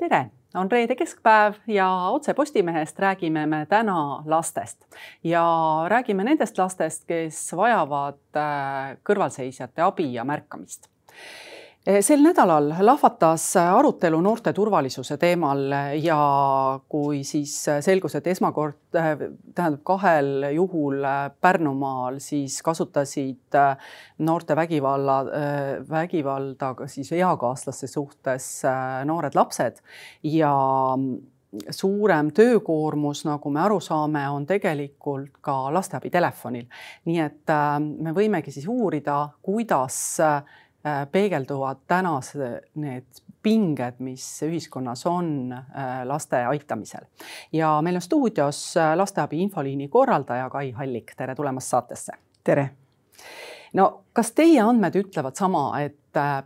tere, on reede keskpäev ja otse Postimehest räägime me täna lastest. Ja räägime nendest lastest, kes vajavad äh, kõrvalseisjate abi ja märkamist sel nädalal lahvatas arutelu noorte turvalisuse teemal ja kui siis selgus, et esmakord, eh, tähendab kahel juhul Pärnumaal siis kasutasid eh, noorte vägivalla, vägivalda siis eakaaslaste suhtes noored lapsed ja suurem töökoormus, nagu me aru saame, on tegelikult ka lasteabitelefonil. nii et me võimegi siis uurida, kuidas peegelduvad tänas need pinged, mis ühiskonnas on äh, laste aitamisel. ja meil on stuudios äh, lasteabi infoliini korraldaja Kai Hallik, tere tulemast saatesse. tere. no kas teie andmed ütlevad sama, et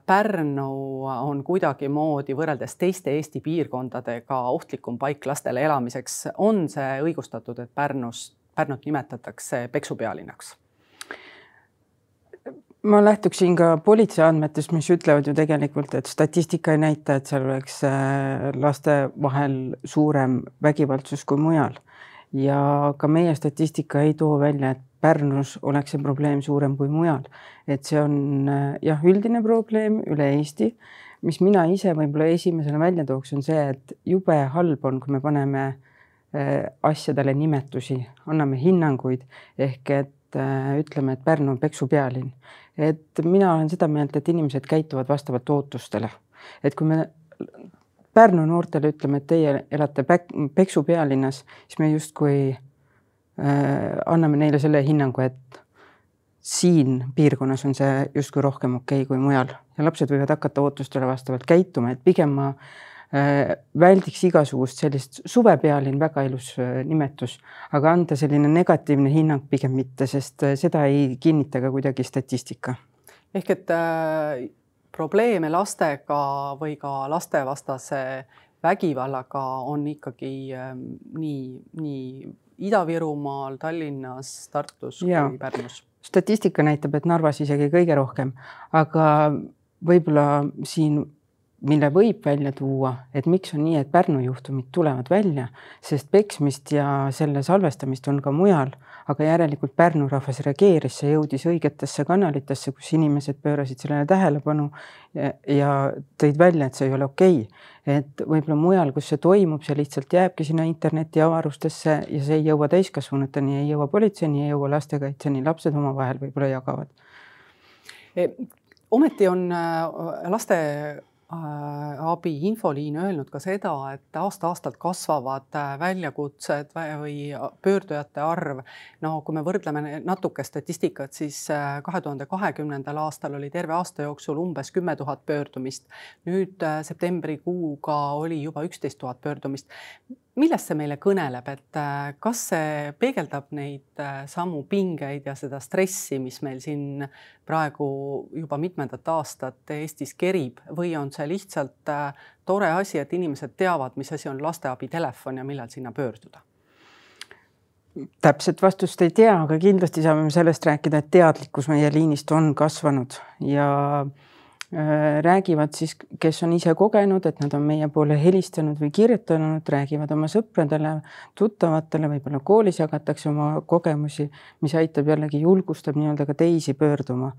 Pärnu on kuidagimoodi võrreldes teiste Eesti piirkondadega ohtlikum paik lastele elamiseks, on see õigustatud, et Pärnus, Pärnut nimetatakse peksupealinnaks? Ma lähtuksin ka politsei andmetest, mis ütlevad ju tegelikult, et statistika ei näita, et seal oleks äh, laste vahel suurem vägivaldsus kui mujal. ja ka meie statistika ei too välja, et Pärnus oleks see probleem suurem kui mujal. et see on äh, jah, üldine probleem üle Eesti. mis mina ise võib-olla esimesena välja tooks, on see, et jube halb on, kui me paneme äh, asjadele nimetusi, anname hinnanguid ehk et ütleme, et Pärnu on peksupealinn et mina olen seda meelt, et inimesed käituvad vastavalt ootustele. et kui me Pärnu noortele ütleme, et teie elate Peksu pealinnas, siis me justkui äh, anname neile selle hinnangu, et siin piirkonnas on see justkui rohkem okei okay kui mujal ja lapsed võivad hakata ootustele vastavalt käituma, et pigem ma äh, väldiks igasugust sellist suvepealinn, väga ilus äh, nimetus, aga anda selline negatiivne hinnang pigem mitte, sest äh, seda ei kinnita ka kuidagi statistika. ehk et äh, probleeme lastega või ka lastevastase vägivallaga on ikkagi äh, nii, nii Ida-Virumaal, Tallinnas, Tartus ja. kui Pärnus. statistika näitab, et Narvas isegi kõige rohkem, aga võib-olla siin mille võib välja tuua, et miks on nii, et Pärnu juhtumid tulevad välja, sest peksmist ja selle salvestamist on ka mujal, aga järelikult Pärnu rahvas reageeris, see jõudis õigetesse kanalitesse, kus inimesed pöörasid sellele tähelepanu ja, ja tõid välja, et see ei ole okei okay.. et võib-olla mujal, kus see toimub, see lihtsalt jääbki sinna interneti avarustesse ja see ei jõua täiskasvanuteni, ei jõua politseini, ei jõua lastekaitseni, lapsed omavahel võib-olla jagavad. Ometi on äh, laste abi infoliin öelnud ka seda, et aasta-aastalt kasvavad äh, väljakutsed või pöördujate arv. no kui me võrdleme natuke statistikat, siis äh, kahe tuhande kahekümnendal aastal oli terve aasta jooksul umbes kümme tuhat pöördumist. nüüd septembrikuuga oli juba üksteist tuhat pöördumist millest see meile kõneleb, et äh, kas see peegeldab neid äh, samu pingeid ja seda stressi, mis meil siin praegu juba mitmendat aastat Eestis kerib või on see lihtsalt äh, tore asi, et inimesed teavad, mis asi on lasteabitelefon ja millal sinna pöörduda? täpset vastust ei tea, aga kindlasti saame sellest rääkida, et teadlikkus meie liinist on kasvanud ja äh, räägivad siis, kes on ise kogenud, et nad on meie poole helistanud või kirjutanud, räägivad oma sõpradele, tuttavatele, võib-olla koolis jagatakse oma kogemusi, mis aitab jällegi, julgustab nii-öelda ka teisi pöörduma.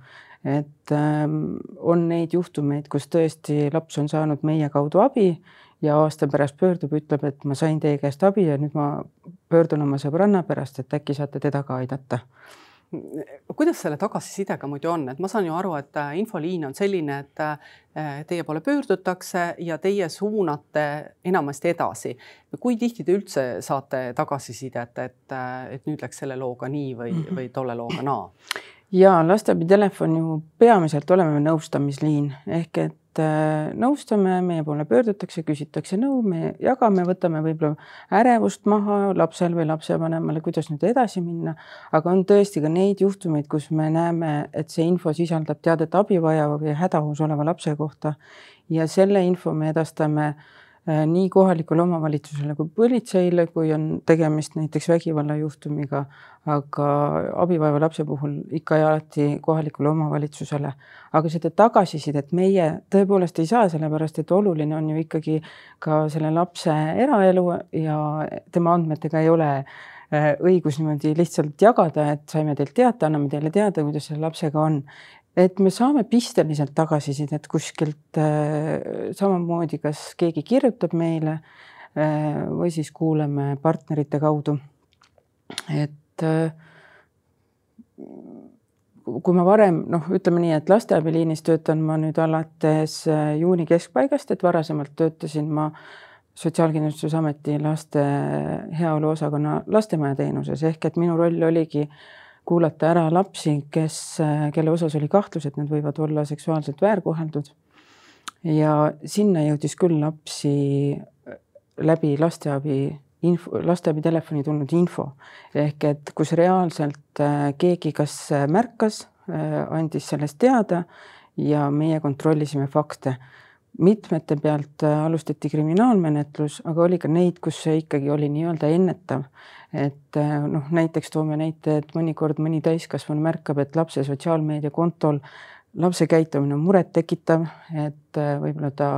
et ähm, on neid juhtumeid, kus tõesti laps on saanud meie kaudu abi ja aasta pärast pöördub, ütleb, et ma sain teie käest abi ja nüüd ma pöördun oma sõbranna pärast, et äkki saate teda ka aidata kuidas selle tagasisidega muidu on, et ma saan ju aru, et äh, infoliin on selline, et äh, teie poole pöördutakse ja teie suunate enamasti edasi. kui tihti te üldse saate tagasisidet, et, äh, et nüüd läks selle looga nii või, mhm. või tolle looga naa? ja lasteabitelefon ju peamiselt oleme nõustamisliin ehk et et äh, nõustame, meie poole pöördutakse, küsitakse nõu, me jagame, võtame võib-olla ärevust maha lapsel või lapsevanemale, kuidas nüüd edasi minna. aga on tõesti ka neid juhtumeid, kus me näeme, et see info sisaldab teadet abi vajava või hädaohus oleva lapse kohta ja selle info me edastame Äh, nii kohalikule omavalitsusele kui politseile, kui on tegemist näiteks vägivallajuhtumiga, aga abivaeva lapse puhul ikka ja alati kohalikule omavalitsusele. aga seda tagasisidet meie tõepoolest ei saa, sellepärast et oluline on ju ikkagi ka selle lapse eraelu ja tema andmetega ei ole äh, õigus niimoodi lihtsalt jagada, et saime teilt teate, anname teile teada, kuidas selle lapsega on et me saame pisteliselt tagasisidet kuskilt äh, samamoodi, kas keegi kirjutab meile äh, või siis kuuleme partnerite kaudu. et äh, kui ma varem noh, ütleme nii, et lasteabiliinis töötan ma nüüd alates juuni keskpaigast, et varasemalt töötasin ma Sotsiaalkindlustusameti laste heaolu osakonna lastemaja teenuses ehk et minu roll oligi äh, kuulata ära lapsi, kes, kelle osas oli kahtlus, et nad võivad olla seksuaalselt väärkoheldud. ja sinna jõudis küll lapsi läbi lasteabi info, lasteabi telefoni tulnud info ehk et kus reaalselt äh, keegi kas märkas, äh, andis sellest teada ja meie kontrollisime fakte mitmete pealt äh, alustati kriminaalmenetlus, aga oli ka neid, kus see ikkagi oli nii-öelda ennetav. et äh, noh, näiteks toome näite, et mõnikord mõni täiskasvanu märkab, et lapse sotsiaalmeediakontol lapse käitumine on murettekitav, et äh, võib-olla ta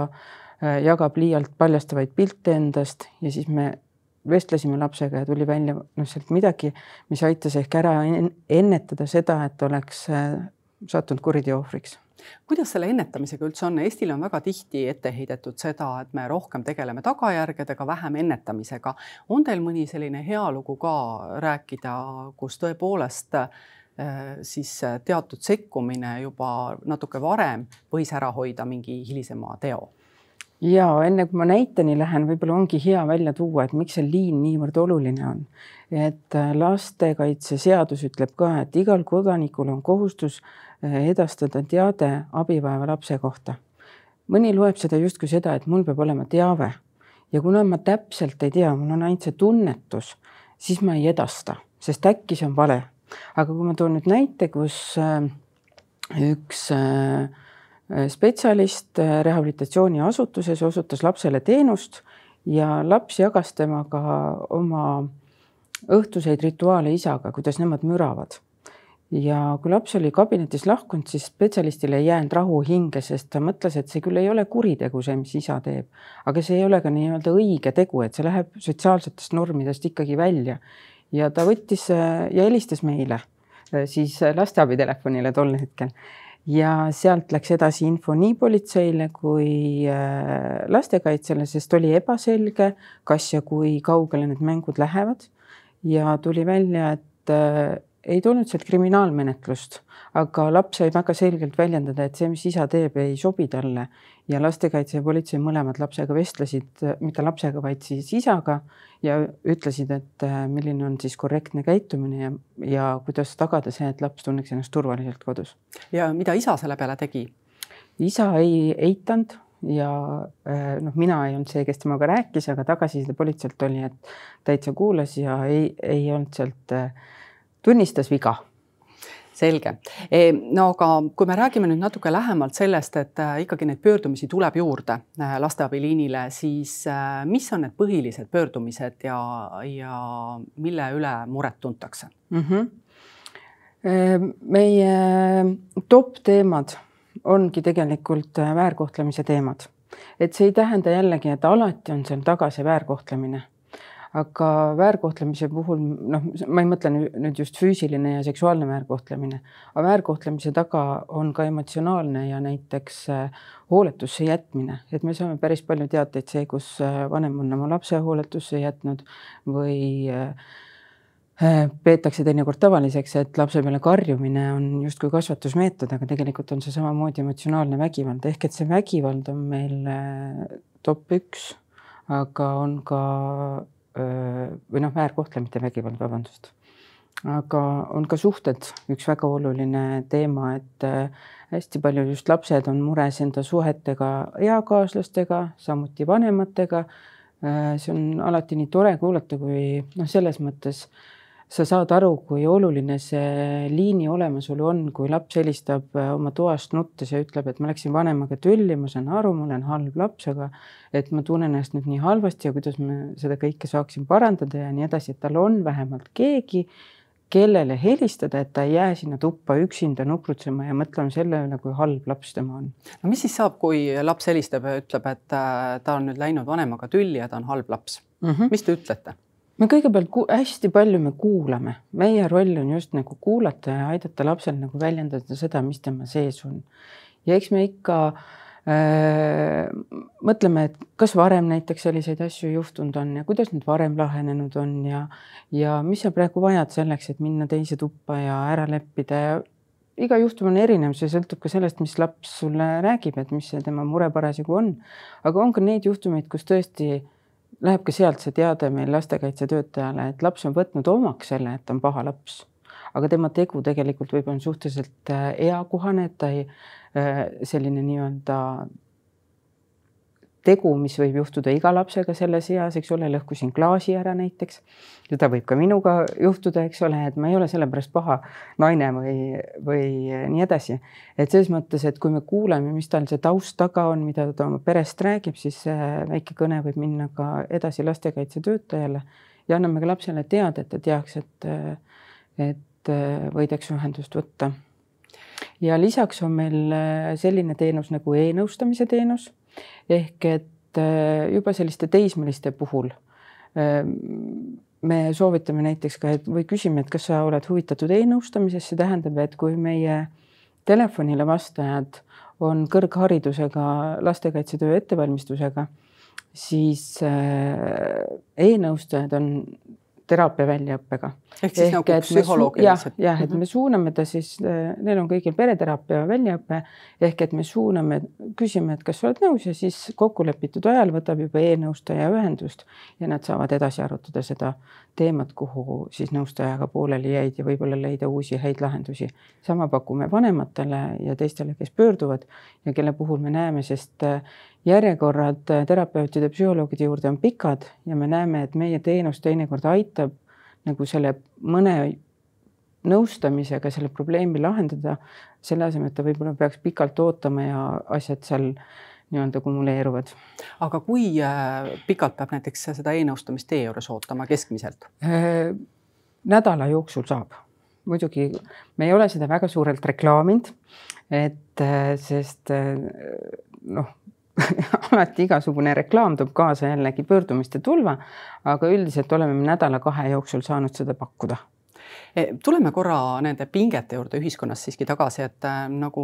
jagab liialt paljastavaid pilte endast ja siis me vestlesime lapsega ja tuli välja noh, sealt midagi, mis aitas ehk ära ennetada seda, et oleks sattunud kuriteo ohvriks kuidas selle ennetamisega üldse on, Eestile on väga tihti ette heidetud seda, et me rohkem tegeleme tagajärgedega, vähem ennetamisega. on teil mõni selline hea lugu ka rääkida, kus tõepoolest äh, siis teatud sekkumine juba natuke varem võis ära hoida mingi hilisema teo? Ja enne kui ma näiteni lähen, võib-olla ongi hea välja tuua, et miks see liin niivõrd oluline on. et äh, lastekaitseseadus ütleb ka, et igal kodanikul on kohustus Eh, edastada teade abivaeva lapse kohta. mõni loeb seda justkui seda, et mul peab olema teave ja kuna ma täpselt ei tea, mul on ainult see tunnetus, siis ma ei edasta, sest äkki see on vale. aga kui ma toon nüüd näite, kus eh, üks eh, spetsialist rehabilitatsiooniasutuses osutas lapsele teenust ja laps jagas temaga oma õhtuseid rituaale isaga, kuidas nemad müravad. Ja kui laps oli kabinetist lahkunud, siis spetsialistil ei jäänud rahu hinge, sest ta mõtles, et see küll ei ole kuritegu, see, mis isa teeb, aga see ei ole ka nii-öelda õige tegu, et see läheb sotsiaalsetest normidest ikkagi välja. ja ta võttis ja helistas meile siis lasteabitelefonile tol hetkel ja sealt läks edasi info nii politseile kui äh, lastekaitsele, sest oli ebaselge, kas ja kui kaugele need mängud lähevad. ja tuli välja, et äh, ei tulnud sealt kriminaalmenetlust, aga laps sai väga selgelt väljendada, et see, mis isa teeb, ei sobi talle ja lastekaitse ja politsei mõlemad lapsega vestlesid, mitte lapsega, vaid siis isaga ja ütlesid, et äh, milline on siis korrektne käitumine ja, ja kuidas tagada see, et laps tunneks ennast turvaliselt kodus. ja mida isa selle peale tegi? isa ei eitanud ja äh, noh, mina ei olnud see, kes temaga rääkis, aga tagasiside politseilt oli, et täitsa kuulas ja ei, ei olnud sealt äh, tunnistas viga selge. E, no aga kui me räägime nüüd natuke lähemalt sellest, et äh, ikkagi neid pöördumisi tuleb juurde äh, lasteabiliinile, siis äh, mis on need põhilised pöördumised ja, ja mille üle muret tuntakse mm? -hmm. meie top teemad ongi tegelikult väärkohtlemise teemad, et see ei tähenda jällegi, et alati on seal taga see väärkohtlemine aga väärkohtlemise puhul noh, ma ei mõtle nüüd just füüsiline ja seksuaalne väärkohtlemine, aga väärkohtlemise taga on ka emotsionaalne ja näiteks äh, hooletusse jätmine, et me saame päris palju teateid see, kus äh, vanem on oma lapse hooletusse jätnud või äh, peetakse teinekord tavaliseks, et lapse peale karjumine on justkui kasvatusmeetod, aga tegelikult on see samamoodi emotsionaalne vägivald, ehk et see vägivald on meil top üks, aga on ka või noh, väärkohtle, mitte vägivald, vabandust. aga on ka suhted üks väga oluline teema, et hästi palju just lapsed on mures enda suhetega eakaaslastega, samuti vanematega. see on alati nii tore kuulata, kui noh, selles mõttes sa saad aru, kui oluline see liini olemasolu on, kui laps helistab äh, oma toast nuttes ja ütleb, et ma läksin vanemaga tülli, ma saan aru, ma olen halb laps, aga et ma tunnen ennast nüüd nii halvasti ja kuidas ma seda kõike saaksin parandada ja nii edasi, et tal on vähemalt keegi, kellele helistada, et ta ei jää sinna tuppa üksinda nukrutsema ja mõtlema selle üle, kui halb laps tema on. no mis siis saab, kui laps helistab ja ütleb, et äh, ta on nüüd läinud vanemaga tülli ja ta on halb laps mm? -hmm. mis te ütlete? Me kõigepealt hästi palju me kuulame, meie roll on just nagu kuulata ja aidata lapsel nagu väljendada seda, mis tema sees on. ja eks me ikka äh, mõtleme, et kas varem näiteks selliseid asju juhtunud on ja kuidas need varem lahenenud on ja, ja mis sa praegu vajad selleks, et minna teise tuppa ja ära leppida ja iga juhtum on erinev, see sõltub ka sellest, mis laps sulle räägib, et mis see tema mure parasjagu on. aga on ka neid juhtumeid, kus tõesti läheb ka sealt see teade meil lastekaitsetöötajale, et laps on võtnud omaks selle, et on paha laps. aga tema tegu tegelikult võib-olla on suhteliselt äh, eakohane, et ta ei, äh, selline nii-öelda tegu, mis võib juhtuda iga lapsega selles eas, eks ole, lõhkusin klaasi ära näiteks. seda võib ka minuga juhtuda, eks ole, et ma ei ole sellepärast paha naine või, või nii edasi. et selles mõttes, et kui me kuuleme, mis tal see taust taga on, mida ta oma perest räägib, siis väike kõne võib minna ka edasi lastekaitsetöötajale ja anname ka lapsele teada, et ta teaks, et, et võidakse ühendust võtta ja lisaks on meil selline teenus nagu e-nõustamise teenus ehk et äh, juba selliste teismeliste puhul ähm, me soovitame näiteks ka, et või küsime, et kas sa oled huvitatud e-nõustamisest, see tähendab, et kui meie telefonile vastajad on kõrgharidusega lastekaitsetöö ettevalmistusega, siis äh, e-nõustajad on teraapia väljaõppega. ehk siis ehk, nagu psühholoogiliselt? jah, et me suuname ta siis, neil on kõigil pereteraapia väljaõpe ehk et me suuname, küsime, et kas sa oled nõus ja siis kokkulepitud ajal võtab juba e-nõustaja ühendust ja nad saavad edasi arutada seda teemat, kuhu siis nõustajaga pooleli jäid ja võib-olla leida uusi häid lahendusi. sama pakume vanematele ja teistele, kes pöörduvad ja kelle puhul me näeme, sest järjekorrad terapeutide, psühholoogide juurde on pikad ja me näeme, et meie teenus teinekord aitab nagu selle mõne nõustamisega selle probleemi lahendada, selle asemel, et ta võib-olla peaks pikalt ootama ja asjad seal nii-öelda kumuleeruvad. aga kui äh, pikalt peab näiteks seda e-nõustamist teie juures ootama keskmiselt? Äh, nädala jooksul saab, muidugi me ei ole seda väga suurelt reklaaminud, et äh, sest noh alati igasugune reklaam toob kaasa jällegi pöördumiste tulva, aga üldiselt oleme me nädala-kahe jooksul saanud seda pakkuda. E, tuleme korra nende pingete juurde ühiskonnas siiski tagasi, et äh, nagu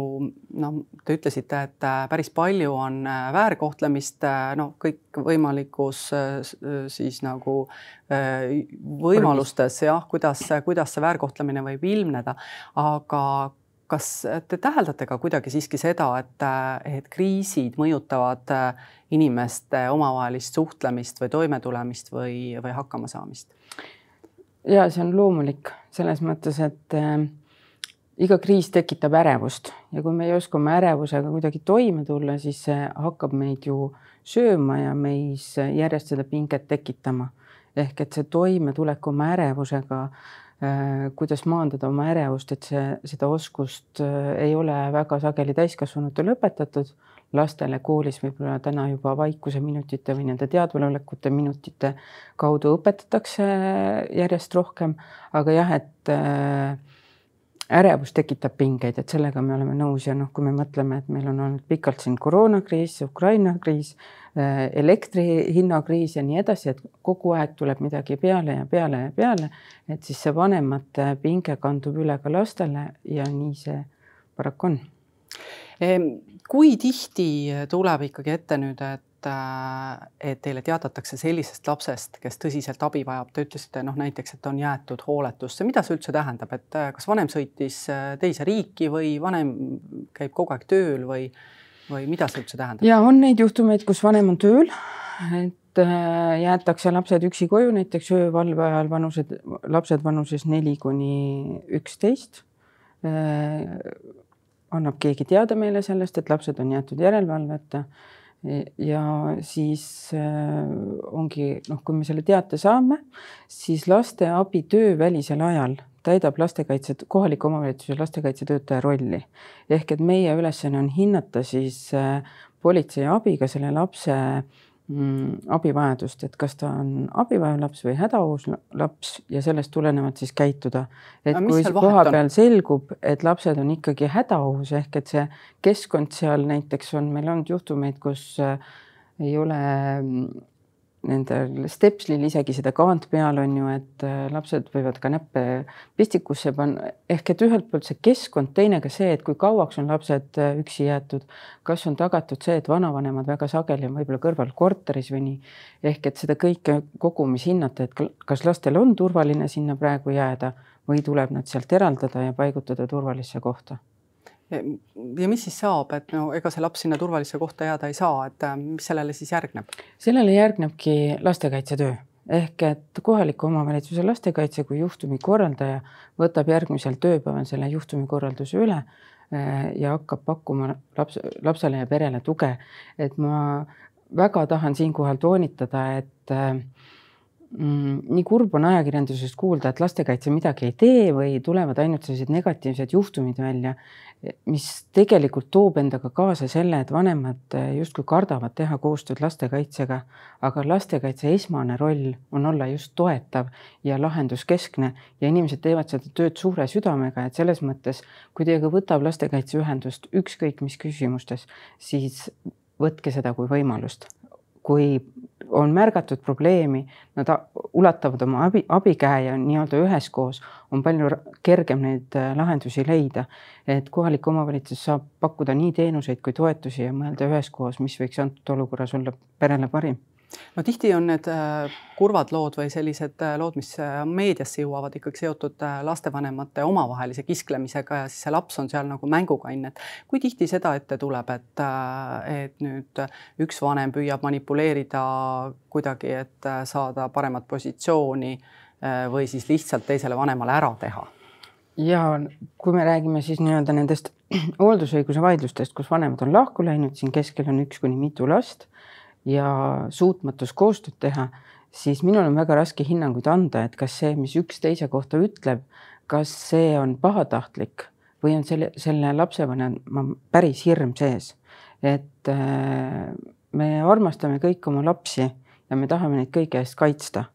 noh, te ütlesite, et äh, päris palju on äh, väärkohtlemist, noh, kõikvõimalikus siis nagu võimalustes jah, kuidas, kuidas see väärkohtlemine võib ilmneda, aga kas te täheldate ka kuidagi siiski seda, et, et kriisid mõjutavad äh, inimeste omavahelist suhtlemist või toimetulemist või, või hakkamasaamist? ja see on loomulik selles mõttes, et äh, iga kriis tekitab ärevust ja kui me ei oska oma ärevusega kuidagi toime tulla, siis see hakkab meid ju sööma ja meis järjest seda pinget tekitama. ehk et see toimetulek oma ärevusega äh, kuidas maandada oma ärevust, et see, seda oskust äh, ei ole väga sageli täiskasvanutel õpetatud. lastele koolis võib-olla täna juba vaikuse minutite või nende teadvalolekute minutite kaudu õpetatakse järjest rohkem, aga jah, et äh, ärevus tekitab pingeid, et sellega me oleme nõus ja noh, kui me mõtleme, et meil on olnud pikalt siin koroonakriis, Ukraina kriis, äh, elektri hinnakriis ja nii edasi, et kogu aeg tuleb midagi peale ja peale ja peale, et siis see vanemate pinge kandub üle ka lastele ja nii see paraku on. kui tihti tuleb ikkagi ette nüüd, et et, äh, et teile teatatakse sellisest lapsest, kes tõsiselt abi vajab, te ütlesite noh, näiteks, et on jäetud hooletusse, mida see üldse tähendab, et äh, kas vanem sõitis äh, teise riiki või vanem käib kogu aeg tööl või, või mida see üldse tähendab? ja on neid juhtumeid, kus vanem on tööl, et jäetakse lapsed üksi koju, näiteks öövalve ajal vanused, lapsed vanuses neli kuni üksteist. Annab keegi teada meile sellest, et lapsed on jäetud järelevalveta ja siis äh, ongi noh, kui me selle teate saame, siis lasteabi töövälisel ajal täidab lastekaitse, kohaliku omavalitsuse lastekaitsetöötaja rolli. ehk et meie ülesanne on hinnata siis äh, politsei abiga selle lapse abivajadust, et kas ta on abivajav laps või hädaohus laps ja sellest tulenevalt siis käituda. et no, kui koha peal selgub, et lapsed on ikkagi hädaohus ehk et see keskkond seal näiteks on meil olnud juhtumeid, kus äh, ei ole mm, nendel stepslil isegi seda kaant peal on ju, et äh, lapsed võivad ka näppe pistikusse panna, ehk et ühelt poolt see keskkond, teine ka see, et kui kauaks on lapsed äh, üksi jäetud, kas on tagatud see, et vanavanemad väga sageli on võib-olla kõrval korteris või nii, ehk et seda kõike kogumis hinnata, et kas lastel on turvaline sinna praegu jääda või tuleb nad sealt eraldada ja paigutada turvalisse kohta ja mis siis saab, et no ega see laps sinna turvalisse kohta jääda ei saa, et äh, mis sellele siis järgneb? sellele järgnebki lastekaitsetöö ehk et kohaliku omavalitsuse lastekaitse kui juhtumi korraldaja võtab järgmisel tööpäeval selle juhtumi korralduse üle äh, ja hakkab pakkuma laps, lapsele ja perele tuge. et ma väga tahan siinkohal toonitada, et äh, nii kurb on ajakirjandusest kuulda, et lastekaitse midagi ei tee või tulevad ainult sellised negatiivsed juhtumid välja mis tegelikult toob endaga kaasa selle, et vanemad eh, justkui kardavad teha koostööd lastekaitsega, aga lastekaitse esmane roll on olla just toetav ja lahenduskeskne ja inimesed teevad seda tööd suure südamega, et selles mõttes, kui teiega võtab lastekaitse ühendust ükskõik mis küsimustes, siis võtke seda kui võimalust. Kui on märgatud probleemi, nad ulatavad oma abi, abikäe ja nii-öelda üheskoos on palju kergem neid äh, lahendusi leida. et kohalik omavalitsus saab pakkuda nii teenuseid kui toetusi ja mõelda üheskoos, mis võiks antud olukorras olla perele parim no tihti on need äh, kurvad lood või sellised äh, lood, mis äh, meediasse jõuavad, ikkagi seotud lastevanemate omavahelise kisklemisega ja siis see laps on seal nagu mängukann, et kui tihti seda ette tuleb, et, et nüüd üks vanem püüab manipuleerida kuidagi, et saada paremat positsiooni või siis lihtsalt teisele vanemale ära teha? ja kui me räägime siis nii-öelda nendest hooldusõiguse vaidlustest, kus vanemad on lahku läinud, siin keskel on üks kuni mitu last ja suutmatus koostööd teha, siis minul on väga raske hinnanguid anda, et kas see, mis üks teise kohta ütleb, kas see on pahatahtlik või on selle, selle lapsevanema päris hirm sees. et äh, me armastame kõik oma lapsi ja me tahame neid kõige eest kaitsta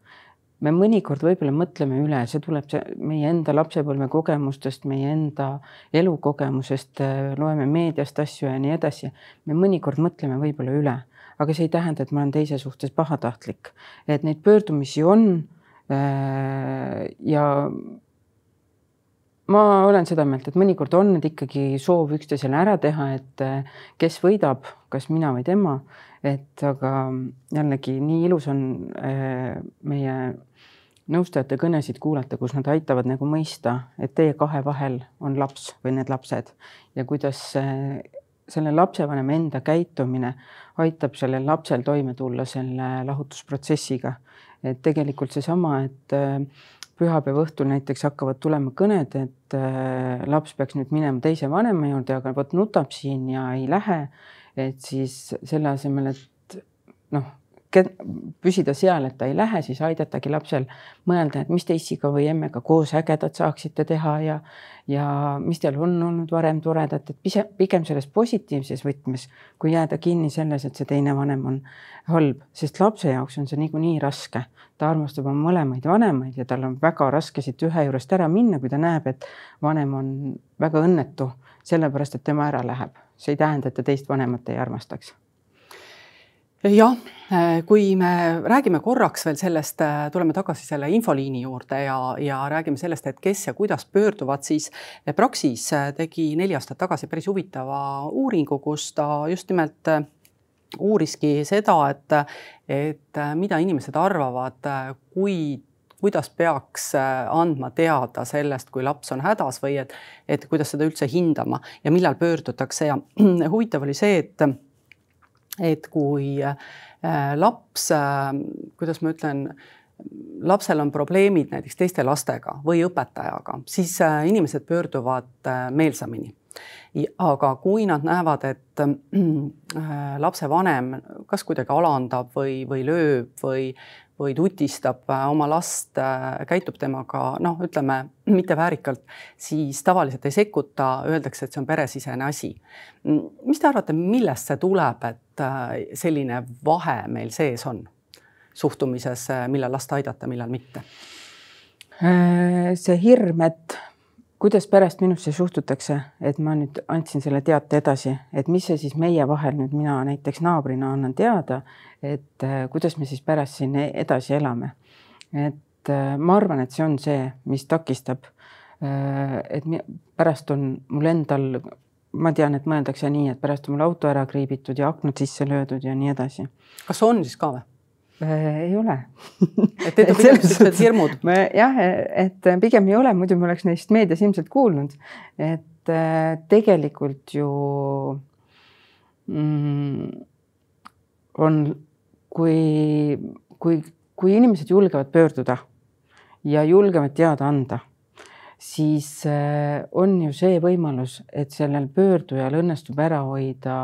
me mõnikord võib-olla mõtleme üle, see tuleb see meie enda lapsepõlve kogemustest, meie enda elukogemusest, äh, loeme meediast asju ja nii edasi. me mõnikord mõtleme võib-olla üle aga see ei tähenda, et ma olen teise suhtes pahatahtlik, et neid pöördumisi on. Äh, ja ma olen seda meelt, et mõnikord on need ikkagi soov üksteisele ära teha, et äh, kes võidab, kas mina või tema, et aga jällegi nii ilus on äh, meie nõustajate kõnesid kuulata, kus nad aitavad nagu mõista, et teie kahe vahel on laps või need lapsed ja kuidas selle lapsevanema enda käitumine aitab sellel lapsel toime tulla selle lahutusprotsessiga. et tegelikult seesama, et äh, pühapäeva õhtul näiteks hakkavad tulema kõned, et äh, laps peaks nüüd minema teise vanema juurde, aga vot nutab siin ja ei lähe. et siis selle asemel, et noh püsida seal, et ta ei lähe, siis aidatagi lapsel mõelda, et mis te issiga või emmega koos ägedat saaksite teha ja ja mis teil on olnud varem toredat, et pise, pigem selles positiivses võtmes, kui jääda kinni selles, et see teine vanem on halb, sest lapse jaoks on see niikuinii raske. ta armastab oma mõlemaid vanemaid ja tal on väga raske siit ühe juurest ära minna, kui ta näeb, et vanem on väga õnnetu, sellepärast et tema ära läheb. see ei tähenda, et ta teist vanemat ei armastaks jah, kui me räägime korraks veel sellest, tuleme tagasi selle infoliini juurde ja, ja räägime sellest, et kes ja kuidas pöörduvad, siis Praxis tegi neli aastat tagasi päris huvitava uuringu, kus ta just nimelt uuriski seda, et, et mida inimesed arvavad, kui kuidas peaks andma teada sellest, kui laps on hädas või et, et kuidas seda üldse hindama ja millal pöördutakse. Ja huvitav oli see, et et kui äh, laps, äh, kuidas ma ütlen, lapsel on probleemid näiteks teiste lastega või õpetajaga, siis äh, inimesed pöörduvad meelsamini. Aga kui nad näevad, et lapsevanem kas kuidagi alandab või, või lööb või, või tutistab äh, oma last, äh, käitub temaga noh, ütleme mitte väärikalt, siis tavaliselt ei sekkuta, öeldakse, et see on peresisene asi. mis te arvate, millest see tuleb, et selline vahe meil sees on suhtumises, millal last aidata, millal mitte? see hirm, et kuidas pärast minusse suhtutakse, et ma nüüd andsin selle teate edasi, et mis see siis meie vahel nüüd, mina näiteks naabrina annan teada, et äh, kuidas me siis pärast siin e-, edasi elame. et äh, ma arvan, et see on see, mis takistab. Äh, et pärast on mul endal, ma tean, et mõeldakse nii, et pärast on mul auto ära kriibitud ja aknad sisse löödud ja nii edasi. kas on siis ka või? Äh, ei ole et need on pigem niisugused hirmud? jah, et pigem ei ole, muidu me oleks neist meedias ilmselt kuulnud. et äh, tegelikult ju mm, on, kui, kui, kui inimesed julgevad pöörduda ja julgevad teada anda, siis äh, on ju see võimalus, et sellel pöördujal õnnestub ära hoida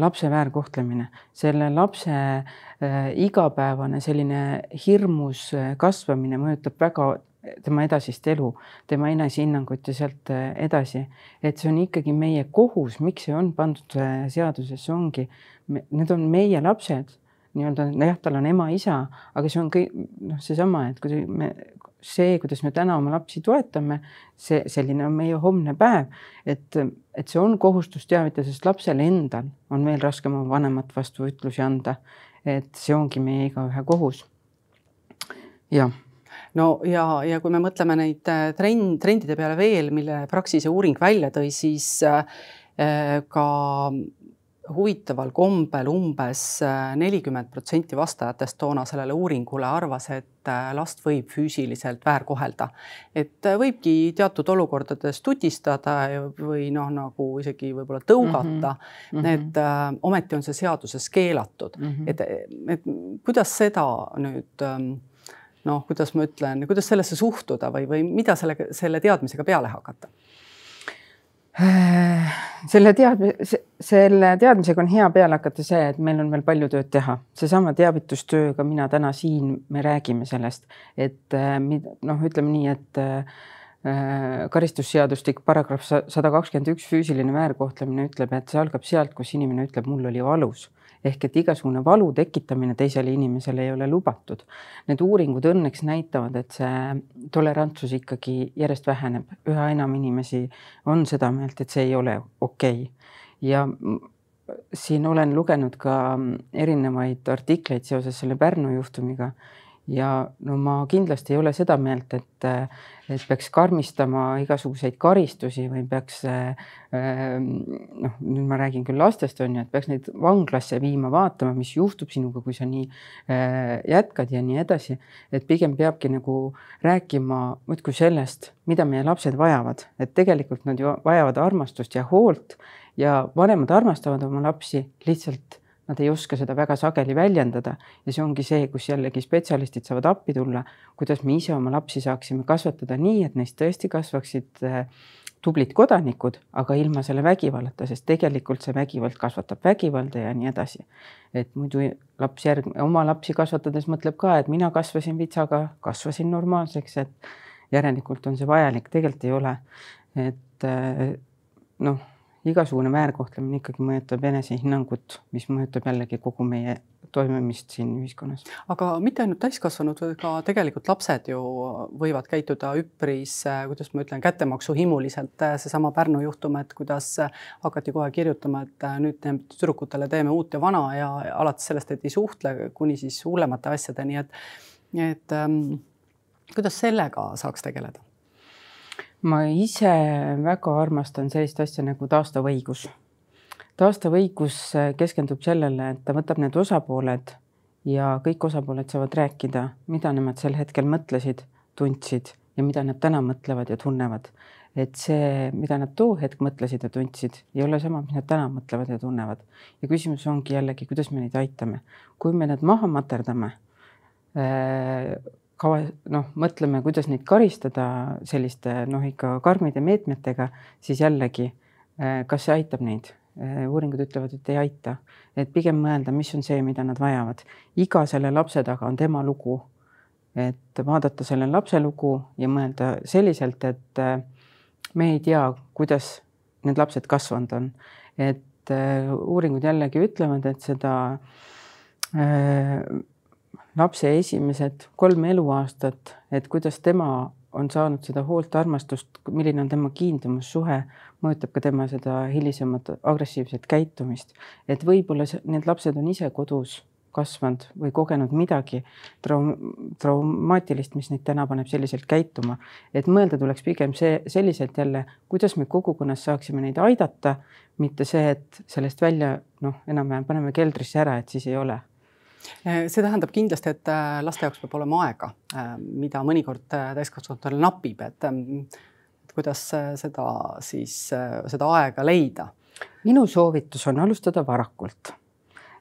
lapse väärkohtlemine, selle lapse äh, igapäevane selline hirmus äh, kasvamine mõjutab väga tema edasist elu, tema enesehinnangut ja sealt äh, edasi. et see on ikkagi meie kohus, miks see on pandud seadusesse, ongi, need on meie lapsed nii-öelda jah, tal on ema-isa, aga see on kõik noh, seesama, et kui me see, kuidas me täna oma lapsi toetame, see, selline on meie homne päev. et, et see on kohustus teavitada, sest lapsel endal on veel raskem oma vanemat vastu ütlusi anda. et see ongi meie igaühe kohus. jah no ja, ja kui me mõtleme neid äh, trend, trendide peale veel, mille Praxise uuring välja tõi, siis äh, ka huvitaval kombel umbes äh, nelikümmend protsenti vastajatest toona sellele uuringule arvas, et äh, last võib füüsiliselt väärkohelda. et äh, võibki teatud olukordades tutistada või noh, nagu isegi võib-olla tõugata mm. -hmm. et äh, ometi on see seaduses keelatud mm, -hmm. et, et kuidas seda nüüd ähm, noh, kuidas ma ütlen, kuidas sellesse suhtuda või, või mida selle, selle teadmisega peale hakata? selle teadmise, selle teadmisega on hea peale hakata see, et meil on veel palju tööd teha, seesama teavitustööga, mina täna siin, me räägime sellest, et äh, noh, ütleme nii, et äh, karistusseadustik paragrahv sada kakskümmend üks füüsiline väärkohtlemine ütleb, et see algab sealt, kus inimene ütleb, mul oli valus ehk et igasugune valu tekitamine teisele inimesele ei ole lubatud. Need uuringud õnneks näitavad, et see tolerantsus ikkagi järjest väheneb, üha enam inimesi on seda meelt, et see ei ole okei okay. ja siin olen lugenud ka erinevaid artikleid seoses selle Pärnu juhtumiga ja no ma kindlasti ei ole seda meelt, et, et peaks karmistama igasuguseid karistusi või peaks noh, nüüd ma räägin küll lastest on ju, et peaks neid vanglasse viima, vaatama, mis juhtub sinuga, kui sa nii jätkad ja nii edasi. et pigem peabki nagu rääkima muudkui sellest, mida meie lapsed vajavad, et tegelikult nad ju vajavad armastust ja hoolt ja vanemad armastavad oma lapsi lihtsalt nad ei oska seda väga sageli väljendada ja see ongi see, kus jällegi spetsialistid saavad appi tulla, kuidas me ise oma lapsi saaksime kasvatada nii, et neist tõesti kasvaksid äh, tublid kodanikud, aga ilma selle vägivallata, sest tegelikult see vägivald kasvatab vägivalda ja nii edasi. et muidu laps järg-, oma lapsi kasvatades mõtleb ka, et mina kasvasin vitsaga, kasvasin normaalseks, et järelikult on see vajalik, tegelikult ei ole. et äh, noh igasugune väärkohtlemine ikkagi mõjutab enesehinnangut, mis mõjutab jällegi kogu meie toimimist siin ühiskonnas. aga mitte ainult täiskasvanud, ka tegelikult lapsed ju võivad käituda üpris, kuidas ma ütlen, kättemaksuhimuliselt. seesama Pärnu juhtum, et kuidas hakati kohe kirjutama, et nüüd tüdrukutele teeme uut ja vana ja alates sellest, et ei suhtle, kuni siis hullemate asjadeni, et, et ähm, kuidas sellega saaks tegeleda? Ma ise väga armastan sellist asja nagu taastav õigus. taastav õigus keskendub sellele, et ta võtab need osapooled ja kõik osapooled saavad rääkida, mida nemad sel hetkel mõtlesid, tundsid ja mida nad täna mõtlevad ja tunnevad. et see, mida nad too hetk mõtlesid ja tundsid, ei ole sama, mis nad täna mõtlevad ja tunnevad. ja küsimus ongi jällegi, kuidas me neid aitame. kui me nad maha materdame, äh, kava, noh, mõtleme, kuidas neid karistada selliste noh, ikka karmide meetmetega, siis jällegi, kas see aitab neid? uuringud ütlevad, et ei aita, et pigem mõelda, mis on see, mida nad vajavad. iga selle lapse taga on tema lugu. et vaadata selle lapse lugu ja mõelda selliselt, et me ei tea, kuidas need lapsed kasvanud on. et uuringud jällegi ütlevad, et seda lapse esimesed kolm eluaastat, et kuidas tema on saanud seda hoolt, armastust, milline on tema kiindumussuhe, mõjutab ka tema seda hilisemat agressiivset käitumist. et võib-olla need lapsed on ise kodus kasvanud või kogenud midagi traum-, traumaatilist, mis neid täna paneb selliselt käituma. et mõelda tuleks pigem see, selliselt jälle, kuidas me kogukonnas saaksime neid aidata, mitte see, et sellest välja noh, enam-vähem paneme keldrisse ära, et siis ei ole see tähendab kindlasti, et äh, laste jaoks peab olema aega, äh, mida mõnikord äh, täiskasvanutel napib, et ähm, et kuidas seda siis, seda aega leida? minu soovitus on alustada varakult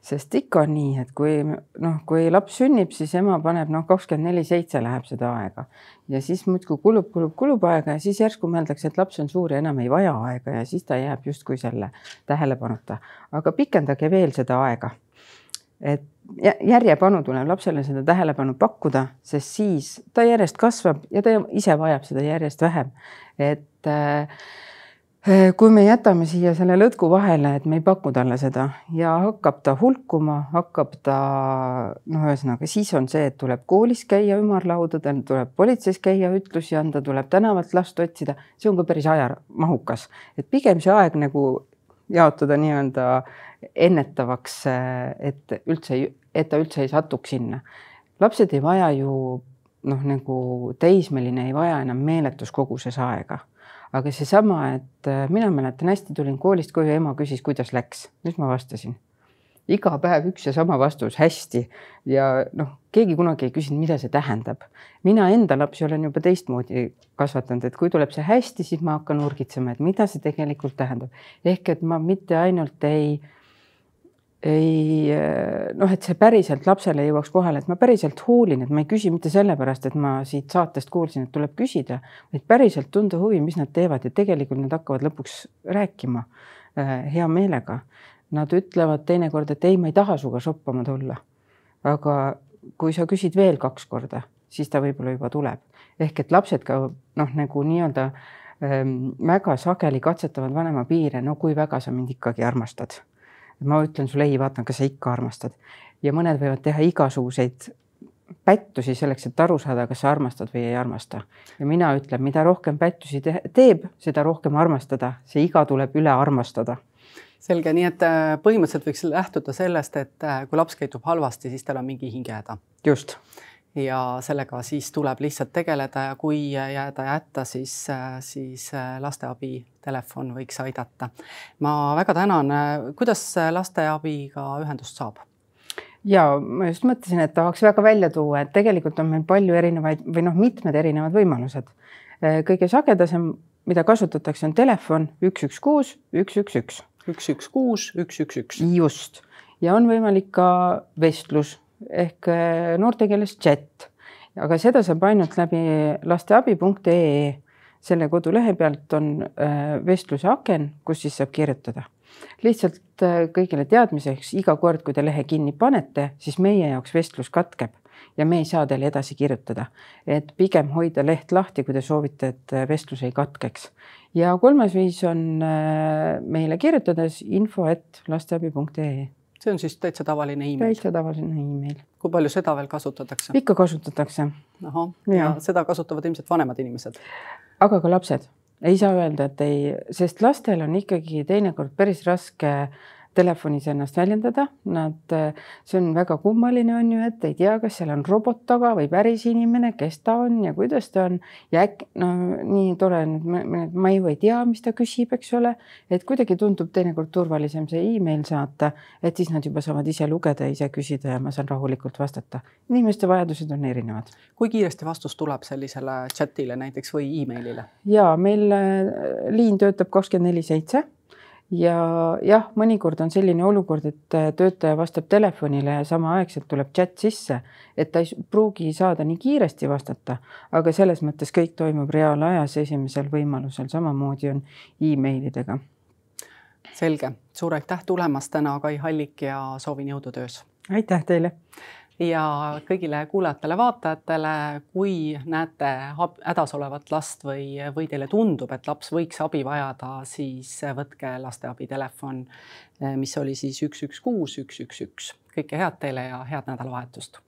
sest ikka on nii, et kui noh, kui laps sünnib, siis ema paneb noh, kakskümmend neli seitse läheb seda aega ja siis muudkui kulub, kulub, kulub aega ja siis järsku mõeldakse, et laps on suur ja enam ei vaja aega ja siis ta jääb justkui selle tähelepanuta. aga pikendage veel seda aega. Et järjepanu tuleb lapsele seda tähelepanu pakkuda, sest siis ta järjest kasvab ja ta ise vajab seda järjest vähem. et äh, Äh, kui me jätame siia selle lõtku vahele, et me ei paku talle seda ja hakkab ta hulkuma, hakkab ta noh, ühesõnaga siis on see, et tuleb koolis käia ümarlaudadel, tuleb politseis käia ütlusi anda, tuleb tänavalt last otsida, see on ka päris ajamahukas, et pigem see aeg nagu jaotada nii-öelda ennetavaks, et üldse, et ta üldse ei satuks sinna. lapsed ei vaja ju noh, nagu teismeline ei vaja enam meeletus koguses aega aga seesama, et mina mäletan hästi, tulin koolist koju, ema küsis, kuidas läks, mis ma vastasin? Iga päev üks ja sama vastus, hästi. ja noh, keegi kunagi ei küsinud, mida see tähendab. mina enda lapsi olen juba teistmoodi kasvatanud, et kui tuleb see hästi, siis ma hakkan urgitsema, et mida see tegelikult tähendab. ehk et ma mitte ainult ei ei noh, et see päriselt lapsele jõuaks kohale, et ma päriselt hoolin, et ma ei küsi mitte sellepärast, et ma siit saatest kuulsin, et tuleb küsida, vaid päriselt tunda huvi, mis nad teevad ja tegelikult nad hakkavad lõpuks rääkima äh, hea meelega. Nad ütlevad teinekord, et ei, ma ei taha sinuga shoppama tulla. aga kui sa küsid veel kaks korda, siis ta võib-olla juba tuleb. ehk et lapsed ka noh, nagu nii-öelda ähm, väga sageli katsetavad vanema piire, no kui väga sa mind ikkagi armastad ma ütlen sulle ei, vaatan, kas sa ikka armastad ja mõned võivad teha igasuguseid pättusi selleks, et aru saada, kas sa armastad või ei armasta. ja mina ütlen, mida rohkem pättusi te teeb, seda rohkem armastada, see iga tuleb üle armastada. Selge, nii et äh, põhimõtteliselt võiks lähtuda sellest, et äh, kui laps käitub halvasti, siis tal on mingi hingehäda. just ja sellega siis tuleb lihtsalt tegeleda ja kui jääda hätta, siis, siis lasteabi telefon võiks aidata. ma väga tänan, kuidas lasteabiga ühendust saab? ja ma just mõtlesin, et tahaks väga välja tuua, et tegelikult on meil palju erinevaid või noh, mitmed erinevad võimalused. kõige sagedasem, mida kasutatakse, on telefon üks, üks, kuus, üks, üks, üks. Üks, üks, kuus, üks, üks, üks. just ja on võimalik ka vestlus ehk äh, noortekeeles chat, aga seda saab ainult läbi lasteabi.ee. selle kodulehe pealt on äh, vestluse aken, kus siis saab kirjutada. lihtsalt äh, kõigile teadmiseks, iga kord, kui te lehe kinni panete, siis meie jaoks vestlus katkeb ja me ei saa teile edasi kirjutada. et pigem hoida leht lahti, kui te soovite, et vestlus ei katkeks. ja kolmas viis on meile kirjutades info, et lasteabi.ee see on siis täitsa tavaline email? täitsa tavaline email. kui palju seda veel kasutatakse? ikka kasutatakse. ahah, ja seda kasutavad ilmselt vanemad inimesed? aga ka lapsed, ei saa öelda, et ei, sest lastel on ikkagi teinekord päris raske äh, telefonis ennast väljendada, nad, see on väga kummaline, on ju, et ei tea, kas seal on robot taga või päris inimene, kes ta on ja kuidas ta on. ja äkki no nii tore, ma ju ei tea, mis ta küsib, eks ole, et kuidagi tundub teinekord turvalisem see email saata, et siis nad juba saavad ise lugeda ja ise küsida ja ma saan rahulikult vastata. inimeste vajadused on erinevad. kui kiiresti vastus tuleb sellisele chat'ile näiteks või emailile? ja meil äh, liin töötab kakskümmend neli seitse ja jah, mõnikord on selline olukord, et äh, töötaja vastab telefonile ja samaaegselt tuleb chat sisse, et ta ei pruugi saada nii kiiresti vastata, aga selles mõttes kõik toimub reaalajas esimesel võimalusel, samamoodi on emailidega. selge, suur aitäh tulemast täna, Kai Hallik ja soovin jõudu töös. aitäh teile ja kõigile kuulajatele-vaatajatele, kui näete hädas olevat last või, või teile tundub, et laps võiks abi vajada, siis võtke lasteabi telefon, mis oli siis üks, üks, kuus, üks, üks, üks. kõike head teile ja head nädalavahetust